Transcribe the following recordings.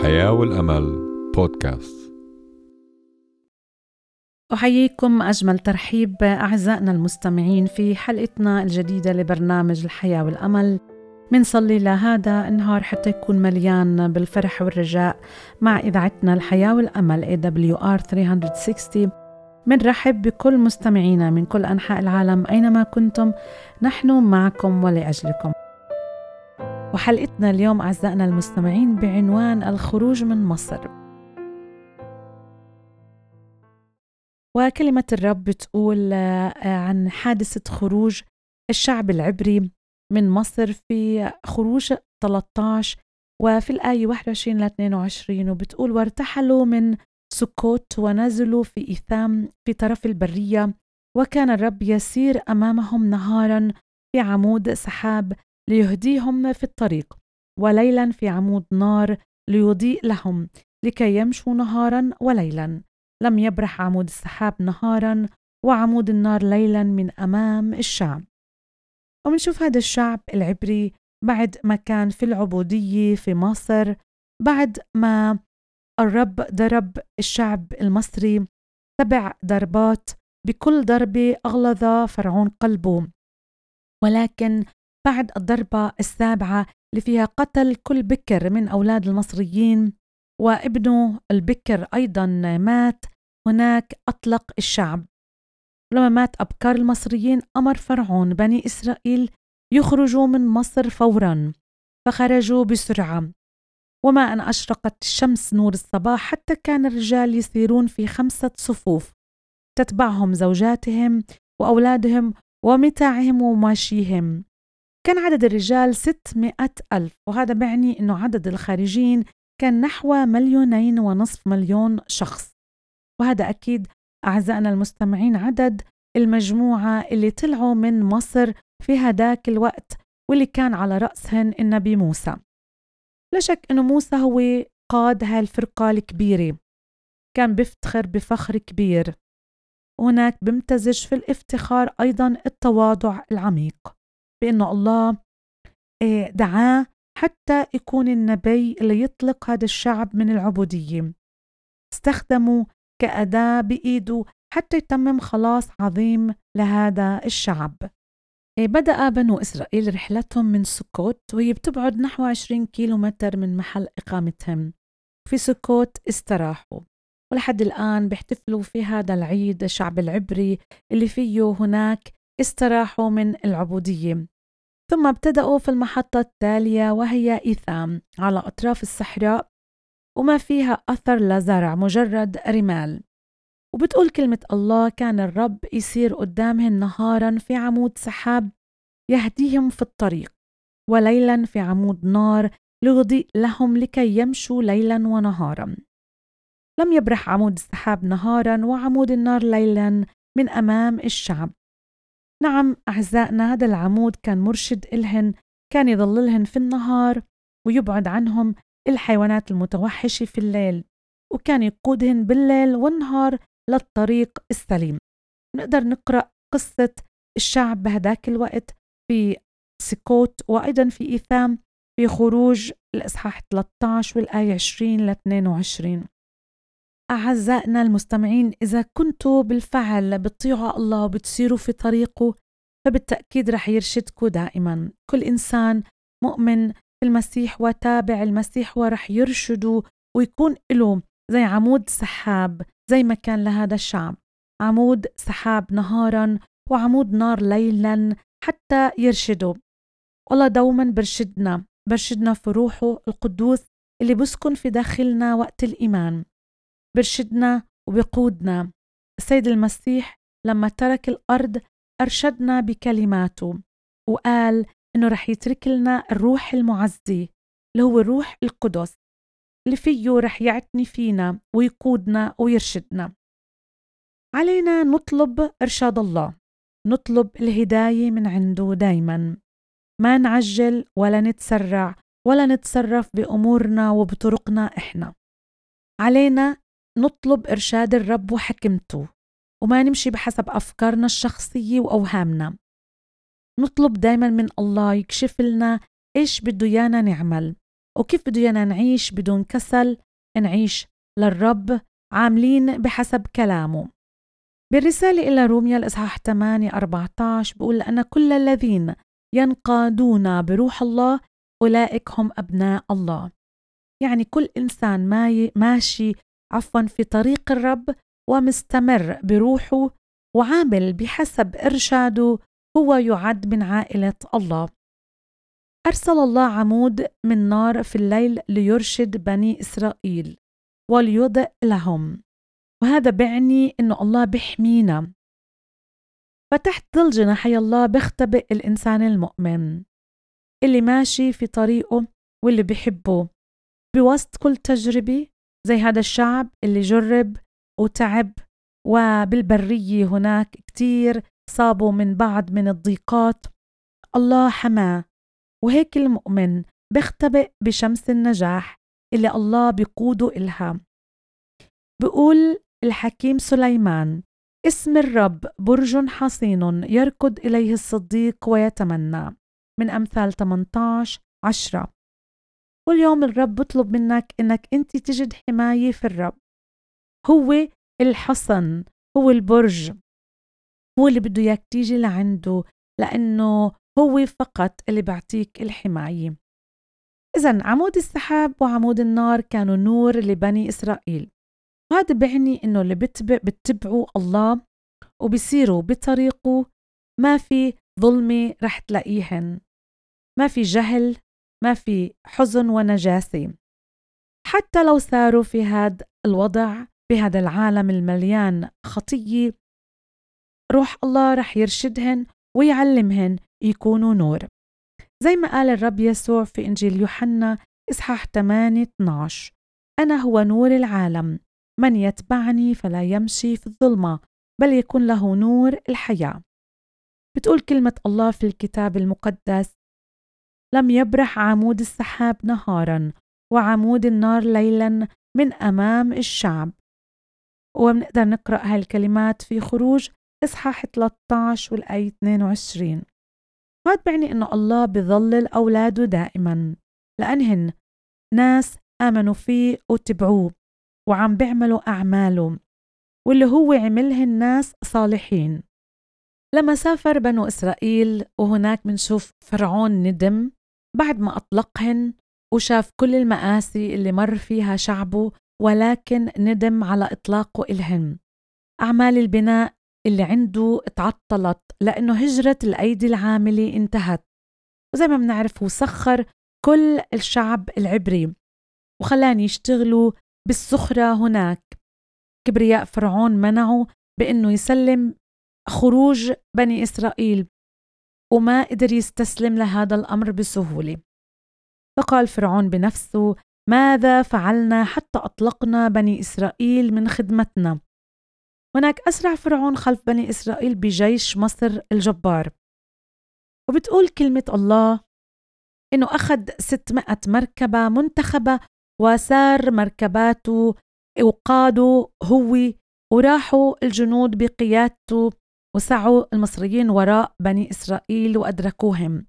الحياة والأمل بودكاست. أحييكم أجمل ترحيب أعزائنا المستمعين في حلقتنا الجديدة لبرنامج الحياة والأمل. منصلي لهذا النهار حتى يكون مليان بالفرح والرجاء مع إذاعتنا الحياة والأمل AWR 360 منرحب بكل مستمعينا من كل أنحاء العالم أينما كنتم. نحن معكم ولأجلكم. وحلقتنا اليوم أعزائنا المستمعين بعنوان الخروج من مصر. وكلمة الرب بتقول آه، عن حادثة خروج الشعب العبري من مصر في خروج 13 وفي الآية 21 ل 22 وبتقول وارتحلوا من سكوت ونزلوا في إيثام في طرف البرية وكان الرب يسير أمامهم نهارا في عمود سحاب ليهديهم في الطريق وليلا في عمود نار ليضيء لهم لكي يمشوا نهارا وليلا. لم يبرح عمود السحاب نهارا وعمود النار ليلا من أمام الشعب. ومنشوف هذا الشعب العبري بعد ما كان في العبودية في مصر بعد ما الرب ضرب الشعب المصري سبع ضربات بكل ضربه أغلظ فرعون قلبه. ولكن بعد الضربة السابعة اللي فيها قتل كل بكر من أولاد المصريين وابنه البكر أيضا مات. هناك أطلق الشعب. لما مات أبكار المصريين أمر فرعون بني إسرائيل يخرجوا من مصر فورا فخرجوا بسرعة. وما أن أشرقت الشمس نور الصباح حتى كان الرجال يسيرون في خمسة صفوف. تتبعهم زوجاتهم وأولادهم ومتاعهم وماشيهم. كان عدد الرجال 600 ألف وهذا بيعني أنه عدد الخارجين كان نحو مليونين ونصف مليون شخص. وهذا أكيد أعزائنا المستمعين عدد المجموعة اللي طلعوا من مصر في هداك الوقت واللي كان على رأسهن النبي موسى. لا شك أنه موسى هو قاد هاي الفرقة الكبيرة. كان بيفتخر بفخر كبير. وهناك بمتزج في الافتخار أيضا التواضع العميق. بأنه الله آه، دعاه حتى يكون النبي اللي يطلق هذا الشعب من العبودية. استخدموا كأداة بإيده حتى يتمم خلاص عظيم لهذا الشعب. آه، بدأ بنو إسرائيل رحلتهم من سكوت وهي بتبعد نحو 20 كيلومتر من محل إقامتهم. في سكوت استراحوا. ولحد الآن بيحتفلوا في هذا العيد الشعب العبري اللي فيه هناك استراحوا من العبودية. ثم ابتدأوا في المحطة التالية وهي إيثام على أطراف الصحراء وما فيها أثر لزرع مجرد رمال. وبتقول كلمة الله كان الرب يسير قدامهم نهارا في عمود سحاب يهديهم في الطريق وليلا في عمود نار ليضيء لهم لكي يمشوا ليلا ونهارا. لم يبرح عمود السحاب نهارا وعمود النار ليلا من أمام الشعب. نعم أعزائنا هذا العمود كان مرشد إلهن كان يظللهن في النهار ويبعد عنهم الحيوانات المتوحشة في الليل وكان يقودهن بالليل والنهار للطريق السليم. نقدر نقرأ قصة الشعب بهداك الوقت في سكوت وأيضا في إيثام في خروج الإصحاح 13 والآية 20 ل 22 أعزائنا المستمعين إذا كنتوا بالفعل بتطيعوا الله وبتسيروا في طريقه فبالتأكيد رح يرشدكم دائما. كل إنسان مؤمن في المسيح وتابع المسيح ورح يرشده ويكون له زي عمود سحاب زي ما كان لهذا الشعب. عمود سحاب نهارا وعمود نار ليلا حتى يرشده. والله دوما برشدنا برشدنا في روحه القدوس اللي بسكن في داخلنا وقت الإيمان. برشدنا وبقودنا. السيد المسيح لما ترك الأرض أرشدنا بكلماته وقال إنه رح يترك لنا الروح المعزي اللي هو الروح القدس اللي فيه رح يعتني فينا ويقودنا ويرشدنا. علينا نطلب إرشاد الله نطلب الهداية من عنده دايما. ما نعجل ولا نتسرع ولا نتصرف بأمورنا وبطرقنا إحنا. علينا نطلب إرشاد الرب وحكمته وما نمشي بحسب أفكارنا الشخصية وأوهامنا. نطلب دايما من الله يكشف لنا إيش بده يانا نعمل وكيف بدنا نعيش بدون كسل نعيش للرب عاملين بحسب كلامه. بالرسالة إلى روميا الإصحاح 8 14 بقول لأن كل الذين ينقادون بروح الله أولئك هم أبناء الله. يعني كل إنسان ماشي عفوا في طريق الرب ومستمر بروحه وعامل بحسب إرشاده هو يعد من عائلة الله. أرسل الله عمود من نار في الليل ليرشد بني إسرائيل وليضئ لهم. وهذا بعني إنه الله بيحمينا. فتحت ظل جناحي الله بيختبئ الإنسان المؤمن. اللي ماشي في طريقه واللي بيحبه. بوسط كل تجربة زي هذا الشعب اللي جرب وتعب وبالبرية هناك كتير صابوا من بعض من الضيقات. الله حماه. وهيك المؤمن بيختبئ بشمس النجاح اللي الله بيقوده إلها. بقول الحكيم سليمان اسم الرب برج حصين يركض إليه الصديق ويتمنى. من أمثال 18 عشرة. واليوم الرب بطلب منك إنك أنت تجد حماية في الرب. هو الحصن هو البرج هو اللي بده إياك تيجي لعنده لأنه هو فقط اللي بيعطيك الحماية. إذا عمود السحاب وعمود النار كانوا نور لبني إسرائيل. وهذا بعني إنه اللي بتبع بتبعوا الله وبصيروا بطريقه ما في ظلمة رح تلاقيهن. ما في جهل ما في حزن ونجاسة. حتى لو ساروا في هذا الوضع بهذا العالم المليان خطية روح الله رح يرشدهن ويعلمهن يكونوا نور. زي ما قال الرب يسوع في إنجيل يوحنا إصحاح 8 12 أنا هو نور العالم من يتبعني فلا يمشي في الظلمة بل يكون له نور الحياة. بتقول كلمة الله في الكتاب المقدس لم يبرح عمود السحاب نهارا وعمود النار ليلا من أمام الشعب. وبنقدر نقرأ هاي الكلمات في خروج إصحاح 13 والآية 22 هذا بيعني إنه الله بظلل أولاده دائما. لأنهن ناس آمنوا فيه وتبعوه وعم بيعملوا أعماله واللي هو عملهن ناس صالحين. لما سافر بنو إسرائيل وهناك منشوف فرعون ندم بعد ما أطلقهن وشاف كل المآسي اللي مر فيها شعبه ولكن ندم على إطلاقه إلهن. أعمال البناء اللي عنده تعطلت لأنه هجرة الأيدي العاملة انتهت. وزي ما بنعرف هو سخر كل الشعب العبري وخلاني يشتغلوا بالسخرة هناك. كبرياء فرعون منعه بأنه يسلم خروج بني إسرائيل. وما قدر يستسلم لهذا الأمر بسهولة. فقال فرعون بنفسه ماذا فعلنا حتى أطلقنا بني إسرائيل من خدمتنا؟ هناك أسرع فرعون خلف بني إسرائيل بجيش مصر الجبار. وبتقول كلمة الله إنه أخذ 600 مركبة منتخبة وسار مركباته وقادوا هو وراحوا الجنود بقيادته وسعوا المصريين وراء بني إسرائيل وأدركوهم.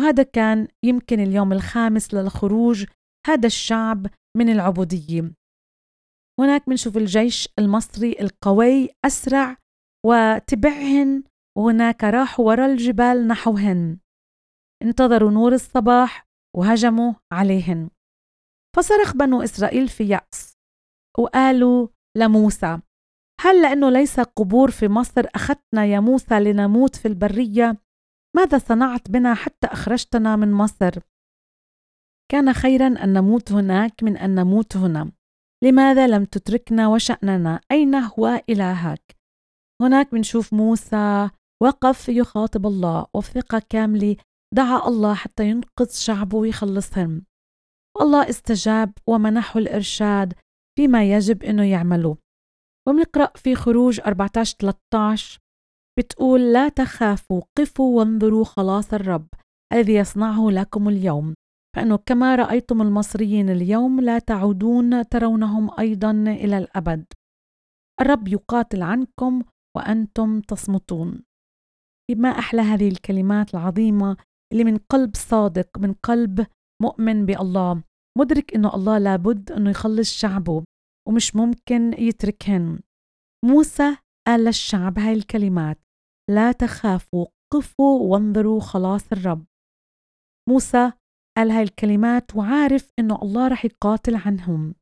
وهذا كان يمكن اليوم الخامس للخروج هذا الشعب من العبودية. هناك بنشوف الجيش المصري القوي أسرع وتبعهن وهناك راحوا وراء الجبال نحوهن. انتظروا نور الصباح وهجموا عليهن. فصرخ بنو إسرائيل في يأس وقالوا لموسى هل لأنه ليس قبور في مصر؟ أخذتنا يا موسى لنموت في البرية؟ ماذا صنعت بنا حتى أخرجتنا من مصر؟ كان خيرا أن نموت هناك من أن نموت هنا. لماذا لم تتركنا وشأننا؟ أين هو إلهك؟ هناك بنشوف موسى وقف يخاطب الله وثقة كاملة دعا الله حتى ينقذ شعبه ويخلصهم. والله استجاب ومنحه الإرشاد فيما يجب أنه يعمله. وبنقرأ في خروج 14 13 بتقول لا تخافوا قفوا وانظروا خلاص الرب الذي يصنعه لكم اليوم. فإنه كما رأيتم المصريين اليوم لا تعودون ترونهم أيضا إلى الأبد. الرب يقاتل عنكم وأنتم تصمتون. ما أحلى هذه الكلمات العظيمة اللي من قلب صادق من قلب مؤمن بألله. مدرك إنه ألله لابد إنه يخلص شعبه. ومش ممكن يتركهن. موسى قال للشعب هاي الكلمات لا تخافوا قفوا وانظروا خلاص الرب. موسى قال هاي الكلمات وعارف إنه الله رح يقاتل عنهم.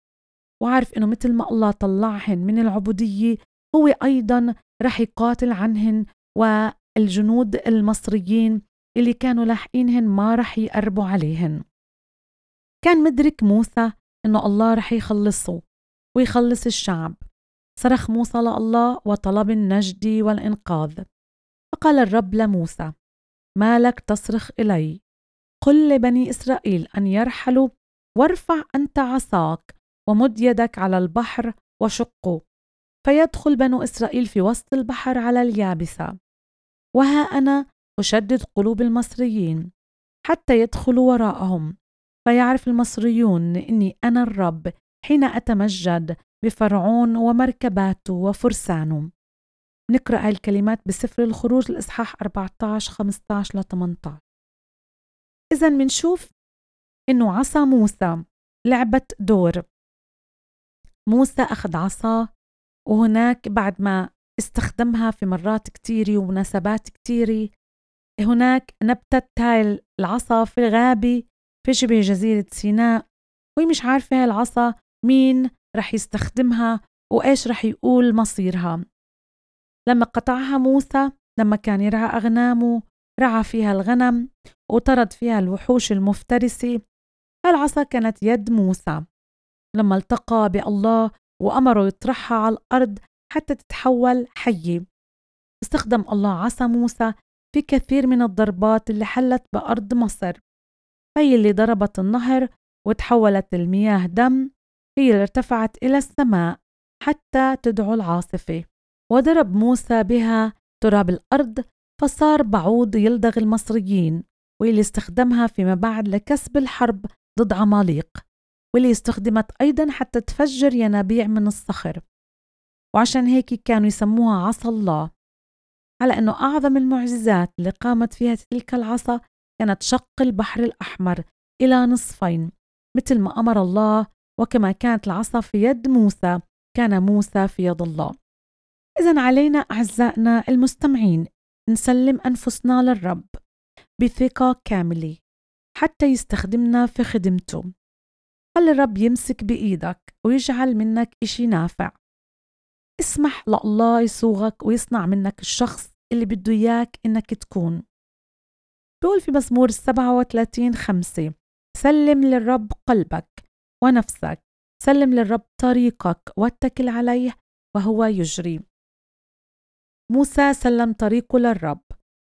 وعارف إنه مثل ما الله طلعهن من العبودية هو أيضا رح يقاتل عنهن والجنود المصريين اللي كانوا لاحقينهن ما رح يقربوا عليهن. كان مدرك موسى إنه الله رح يخلصه. ويخلص الشعب. صرخ موسى لله وطلب النجد والإنقاذ. فقال الرب لموسى ما لك تصرخ إلي؟ قل لبني إسرائيل أن يرحلوا وارفع أنت عصاك ومد يدك على البحر وشقه فيدخل بنو إسرائيل في وسط البحر على اليابسة. وها أنا أشدد قلوب المصريين حتى يدخلوا وراءهم. فيعرف المصريون إني أنا الرب حين أتمجد بفرعون ومركباته وفرسانه. نقرأ الكلمات بسفر الخروج الإصحاح 14 15 ل 18 إذا منشوف إنه عصا موسى لعبت دور. موسى أخذ عصا وهناك بعد ما استخدمها في مرات كتيرة ومناسبات كتيرة هناك نبتت هاي العصا في الغابة في شبه جزيرة سيناء وهي مش عارفة هاي العصا مين رح يستخدمها وإيش رح يقول مصيرها. لما قطعها موسى لما كان يرعى أغنامه رعى فيها الغنم وطرد فيها الوحوش المفترسة العصا كانت يد موسى. لما التقى بالله وأمره يطرحها على الأرض حتى تتحول حية. استخدم الله عصا موسى في كثير من الضربات اللي حلت بأرض مصر. هي اللي ضربت النهر وتحولت المياه دم هي ارتفعت إلى السماء حتى تدعو العاصفة. وضرب موسى بها تراب الأرض فصار بعوض يلدغ المصريين واللي استخدمها فيما بعد لكسب الحرب ضد عماليق واللي استخدمت أيضا حتى تفجر ينابيع من الصخر. وعشان هيك كانوا يسموها عصا الله. على أنه أعظم المعجزات اللي قامت فيها تلك العصا كانت شق البحر الأحمر إلى نصفين مثل ما أمر الله وكما كانت العصا في يد موسى كان موسى في يد الله. إذا علينا أعزائنا المستمعين نسلم أنفسنا للرب بثقة كاملة حتى يستخدمنا في خدمته. خلي الرب يمسك بإيدك ويجعل منك إشي نافع؟ اسمح لله يصوغك ويصنع منك الشخص اللي بده إياك إنك تكون. بيقول في مزمور 37 خمسة سلم للرب قلبك ونفسك. سلم للرب طريقك واتكل عليه وهو يجري. موسى سلم طريقه للرب.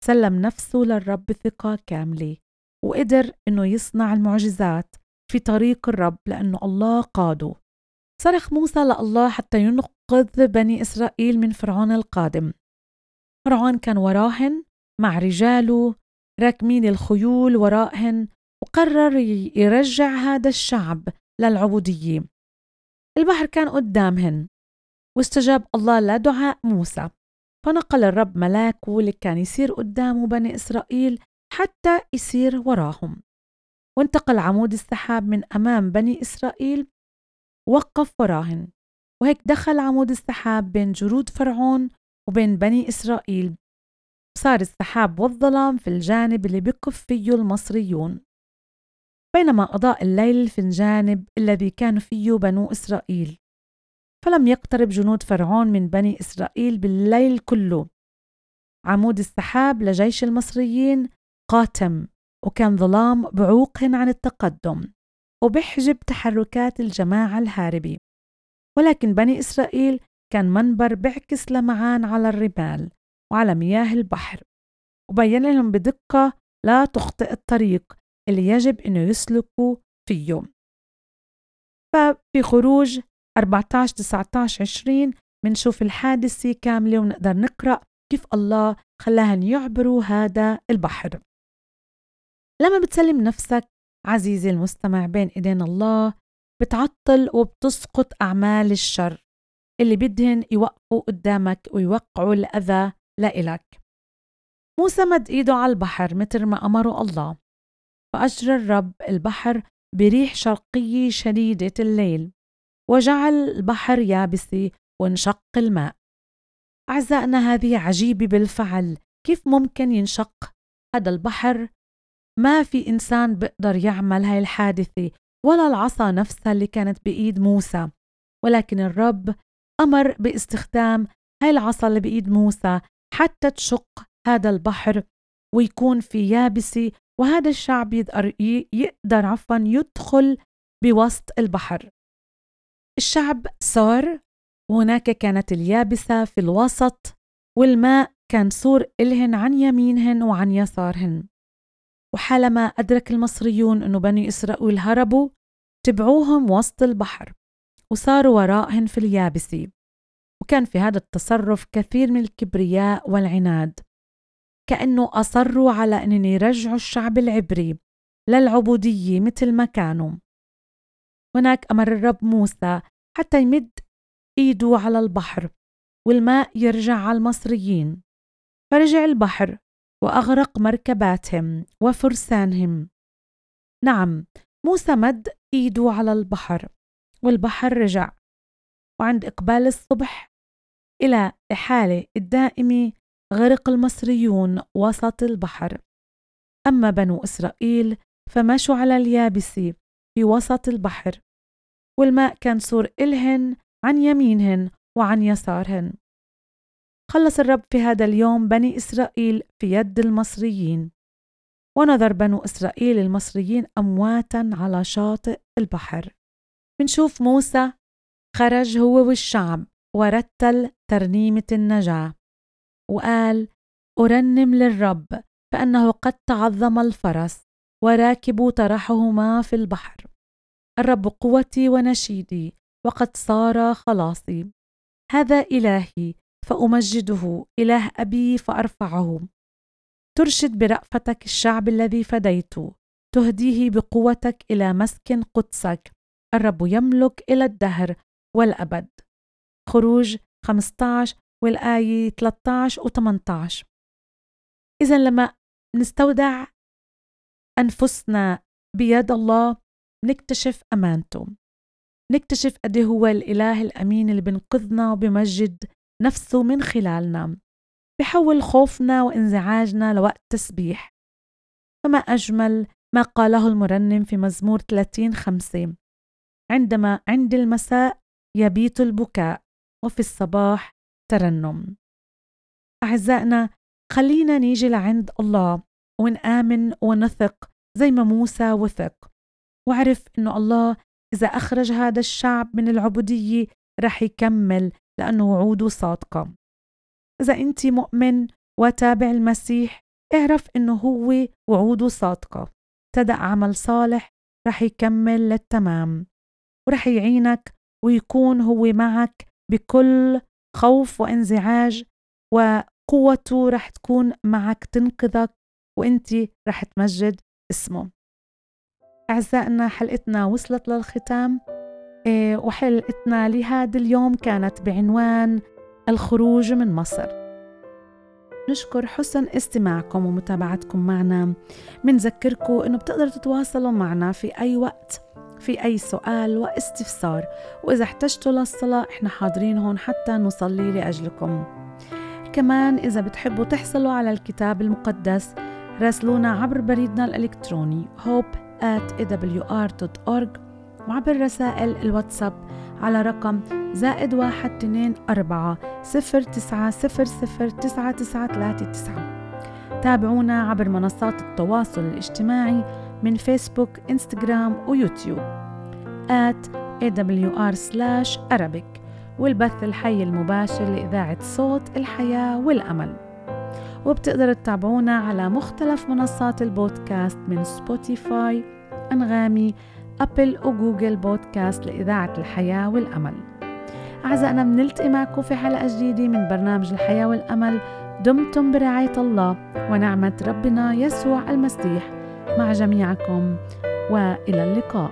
سلم نفسه للرب بثقة كاملة. وقدر إنه يصنع المعجزات في طريق الرب لأنه الله قاده. صرخ موسى لله حتى ينقذ بني إسرائيل من فرعون القادم. فرعون كان وراهن مع رجاله راكمين الخيول وراءهن وقرر يرجع هذا الشعب للعبودية. البحر كان قدامهن واستجاب الله لدعاء موسى. فنقل الرب ملاكه اللي كان يسير قدامه بني إسرائيل حتى يسير وراهم. وانتقل عمود السحاب من أمام بني إسرائيل وقف وراهن. وهيك دخل عمود السحاب بين جرود فرعون وبين بني إسرائيل. صار السحاب والظلام في الجانب اللي بقف فيه المصريون. بينما أضاء الليل في الجانب الذي كان فيه بنو إسرائيل. فلم يقترب جنود فرعون من بني إسرائيل بالليل كله. عمود السحاب لجيش المصريين قاتم وكان ظلام بعوقهن عن التقدم وبحجب تحركات الجماعة الهاربة ولكن بني إسرائيل كان منبر بيعكس لمعان على الرمال وعلى مياه البحر. وبين لهم بدقة لا تخطئ الطريق اللي يجب أنه يسلكوا فيه ففي خروج 14 19 20 منشوف الحادثة كاملة ونقدر نقرأ كيف الله خلاهن يعبروا هذا البحر. لما بتسلم نفسك عزيزي المستمع بين إيدين الله بتعطل وبتسقط أعمال الشر اللي بدهن يوقفوا قدامك ويوقعوا الأذى لإلك. موسى مد إيده على البحر مثل ما أمره الله. فأجرى الرب البحر بريح شرقية شديدة الليل وجعل البحر يابسي وانشق الماء. أعزائنا هذه عجيبة بالفعل. كيف ممكن ينشق هذا البحر؟ ما في إنسان بيقدر يعمل هاي الحادثة ولا العصا نفسها اللي كانت بإيد موسى. ولكن الرب أمر باستخدام هاي العصا اللي بإيد موسى حتى تشق هذا البحر ويكون في يابسة وهذا الشعب يقدر, يقدر عفوا يدخل بوسط البحر. الشعب صار وهناك كانت اليابسة في الوسط والماء كان سور إلهن عن يمينهن وعن يسارهن. وحالما أدرك المصريون أنه بني إسرائيل هربوا تبعوهم وسط البحر وصاروا وراءهن في اليابسة وكان في هذا التصرف كثير من الكبرياء والعناد. كأنه أصروا على أن يرجعوا الشعب العبري للعبودية مثل ما كانوا. هناك أمر الرب موسى حتى يمد إيده على البحر والماء يرجع على المصريين. فرجع البحر وأغرق مركباتهم وفرسانهم. نعم موسى مد إيده على البحر والبحر رجع. وعند إقبال الصبح إلى الحالة الدائمة غرق المصريون وسط البحر. أما بنو إسرائيل فمشوا على اليابسة في وسط البحر والماء كان سور إلهن عن يمينهن وعن يسارهن. خلص الرب في هذا اليوم بني إسرائيل في يد المصريين. ونظر بنو إسرائيل المصريين أمواتا على شاطئ البحر. منشوف موسى خرج هو والشعب ورتل ترنيمة النجاة. وقال أرنم للرب فأنه قد تعظم الفرس وراكب طرحهما في البحر. الرب قوتي ونشيدي وقد صار خلاصي. هذا إلهي فأمجده إله أبي فأرفعه. ترشد برأفتك الشعب الذي فديته تهديه بقوتك إلى مسكن قدسك. الرب يملك إلى الدهر والأبد. خروج 15 والآية 13 و 18 إذا لما نستودع أنفسنا بيد الله نكتشف أمانته. نكتشف قد هو الإله الأمين اللي بنقذنا وبمجد نفسه من خلالنا بحول خوفنا وإنزعاجنا لوقت تسبيح. فما أجمل ما قاله المرنم في مزمور 30 خمسة عندما عند المساء يبيت البكاء وفي الصباح ترنم أعزائنا خلينا نيجي لعند الله ونآمن ونثق زي ما موسى وثق. وعرف إنه الله إذا أخرج هذا الشعب من العبودية رح يكمل لأنه وعوده صادقة. إذا أنت مؤمن وتابع المسيح اعرف إنه هو وعوده صادقة. ابتدأ عمل صالح رح يكمل للتمام. ورح يعينك ويكون هو معك بكل خوف وانزعاج وقوته رح تكون معك تنقذك وانت رح تمجد اسمه. أعزائنا حلقتنا وصلت للختام. إيه، وحلقتنا لهذا اليوم كانت بعنوان الخروج من مصر. نشكر حسن استماعكم ومتابعتكم معنا. منذكركم إنه بتقدروا تتواصلوا معنا في أي وقت. في أي سؤال واستفسار. وإذا احتجتوا للصلاة إحنا حاضرين هون حتى نصلي لأجلكم. كمان إذا بتحبوا تحصلوا على الكتاب المقدس راسلونا عبر بريدنا الإلكتروني hope at awr.org وعبر رسائل الواتساب على رقم زائد واحد اثنين أربعة صفر تسعة صفر صفر تسعة تسعة ثلاثة تسعة. تابعونا عبر منصات التواصل الاجتماعي من فيسبوك إنستغرام ويوتيوب at awr slash arabic. والبث الحي المباشر لإذاعة صوت الحياة والأمل. وبتقدروا تتابعونا على مختلف منصات البودكاست من سبوتيفاي أنغامي أبل وجوجل بودكاست لإذاعة الحياة والأمل. أعزائنا بنلتقي معكم في حلقة جديدة من برنامج الحياة والأمل. دمتم برعاية الله ونعمة ربنا يسوع المسيح. مع جميعكم وإلى اللقاء.